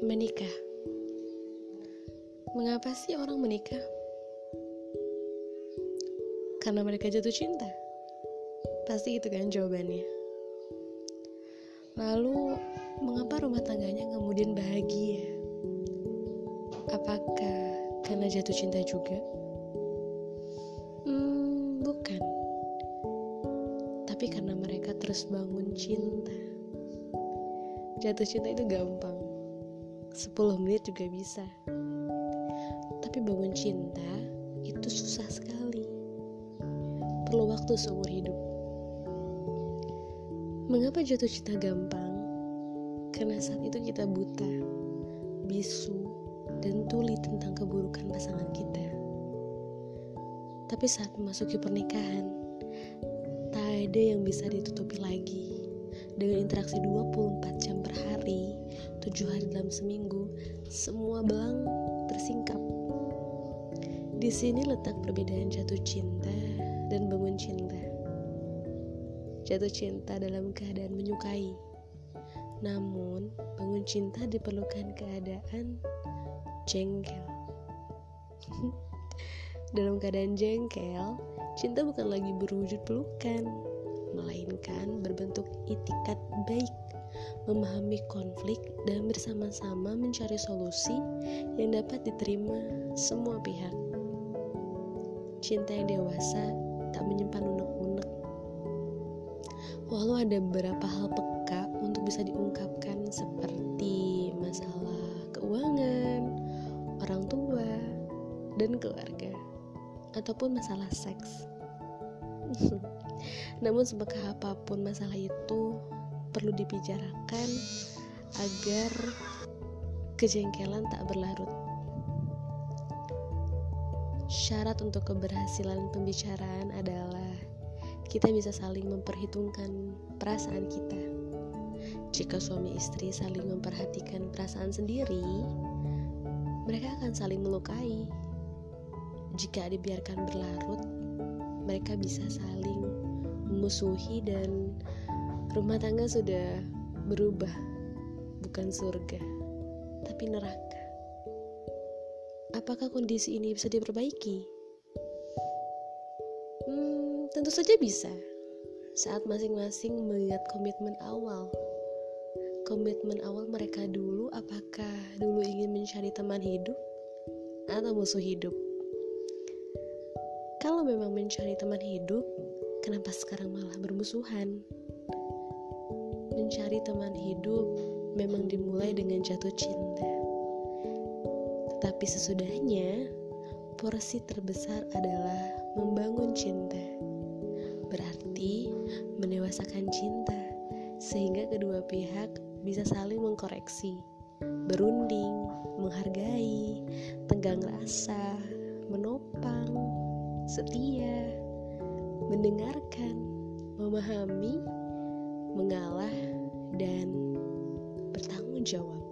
Menikah. Mengapa sih orang menikah? Karena mereka jatuh cinta. Pasti itu kan jawabannya. Lalu, mengapa rumah tangganya kemudian bahagia? Apakah karena jatuh cinta juga? Hmm, bukan. Tapi karena mereka terus bangun cinta. Jatuh cinta itu gampang 10 menit juga bisa. Tapi bangun cinta itu susah sekali. Perlu waktu seumur hidup. Mengapa jatuh cinta gampang? Karena saat itu kita buta bisu dan tuli tentang keburukan pasangan kita. Tapi saat memasuki pernikahan tak ada yang bisa ditutupi lagi dengan interaksi 24 jam per hari, 7 hari dalam seminggu, semua belang tersingkap. Di sini letak perbedaan jatuh cinta dan bangun cinta. Jatuh cinta dalam keadaan menyukai. Namun, bangun cinta diperlukan keadaan jengkel. dalam keadaan jengkel, cinta bukan lagi berwujud pelukan, melainkan berbentuk itikat baik, memahami konflik, dan bersama-sama mencari solusi yang dapat diterima semua pihak. Cinta yang dewasa tak menyimpan unek-unek. Walau ada beberapa hal peka untuk bisa diungkapkan seperti masalah keuangan, orang tua, dan keluarga, ataupun masalah seks. Namun sebekah apa pun masalah itu perlu dibicarakan agar kejengkelan tak berlarut. Syarat untuk keberhasilan pembicaraan adalah kita bisa saling memperhitungkan perasaan kita. Jika suami istri saling memperhatikan perasaan sendiri, mereka akan saling melukai. Jika dibiarkan berlarut, mereka bisa saling memusuhi dan rumah tangga sudah berubah bukan surga tapi neraka. Apakah kondisi ini bisa diperbaiki? Hmm, tentu saja bisa. Saat masing-masing melihat komitmen awal. Komitmen awal mereka dulu apakah dulu ingin mencari teman hidup atau musuh hidup? Kalau memang mencari teman hidup Kenapa sekarang malah bermusuhan? Mencari teman hidup memang dimulai dengan jatuh cinta. Tetapi sesudahnya, porsi terbesar adalah membangun cinta. Berarti mendewasakan cinta sehingga kedua pihak bisa saling mengkoreksi, berunding, menghargai, tenggang rasa, menopang, setia, mendengarkan, memahami, mengalah, dan bertanggung jawab.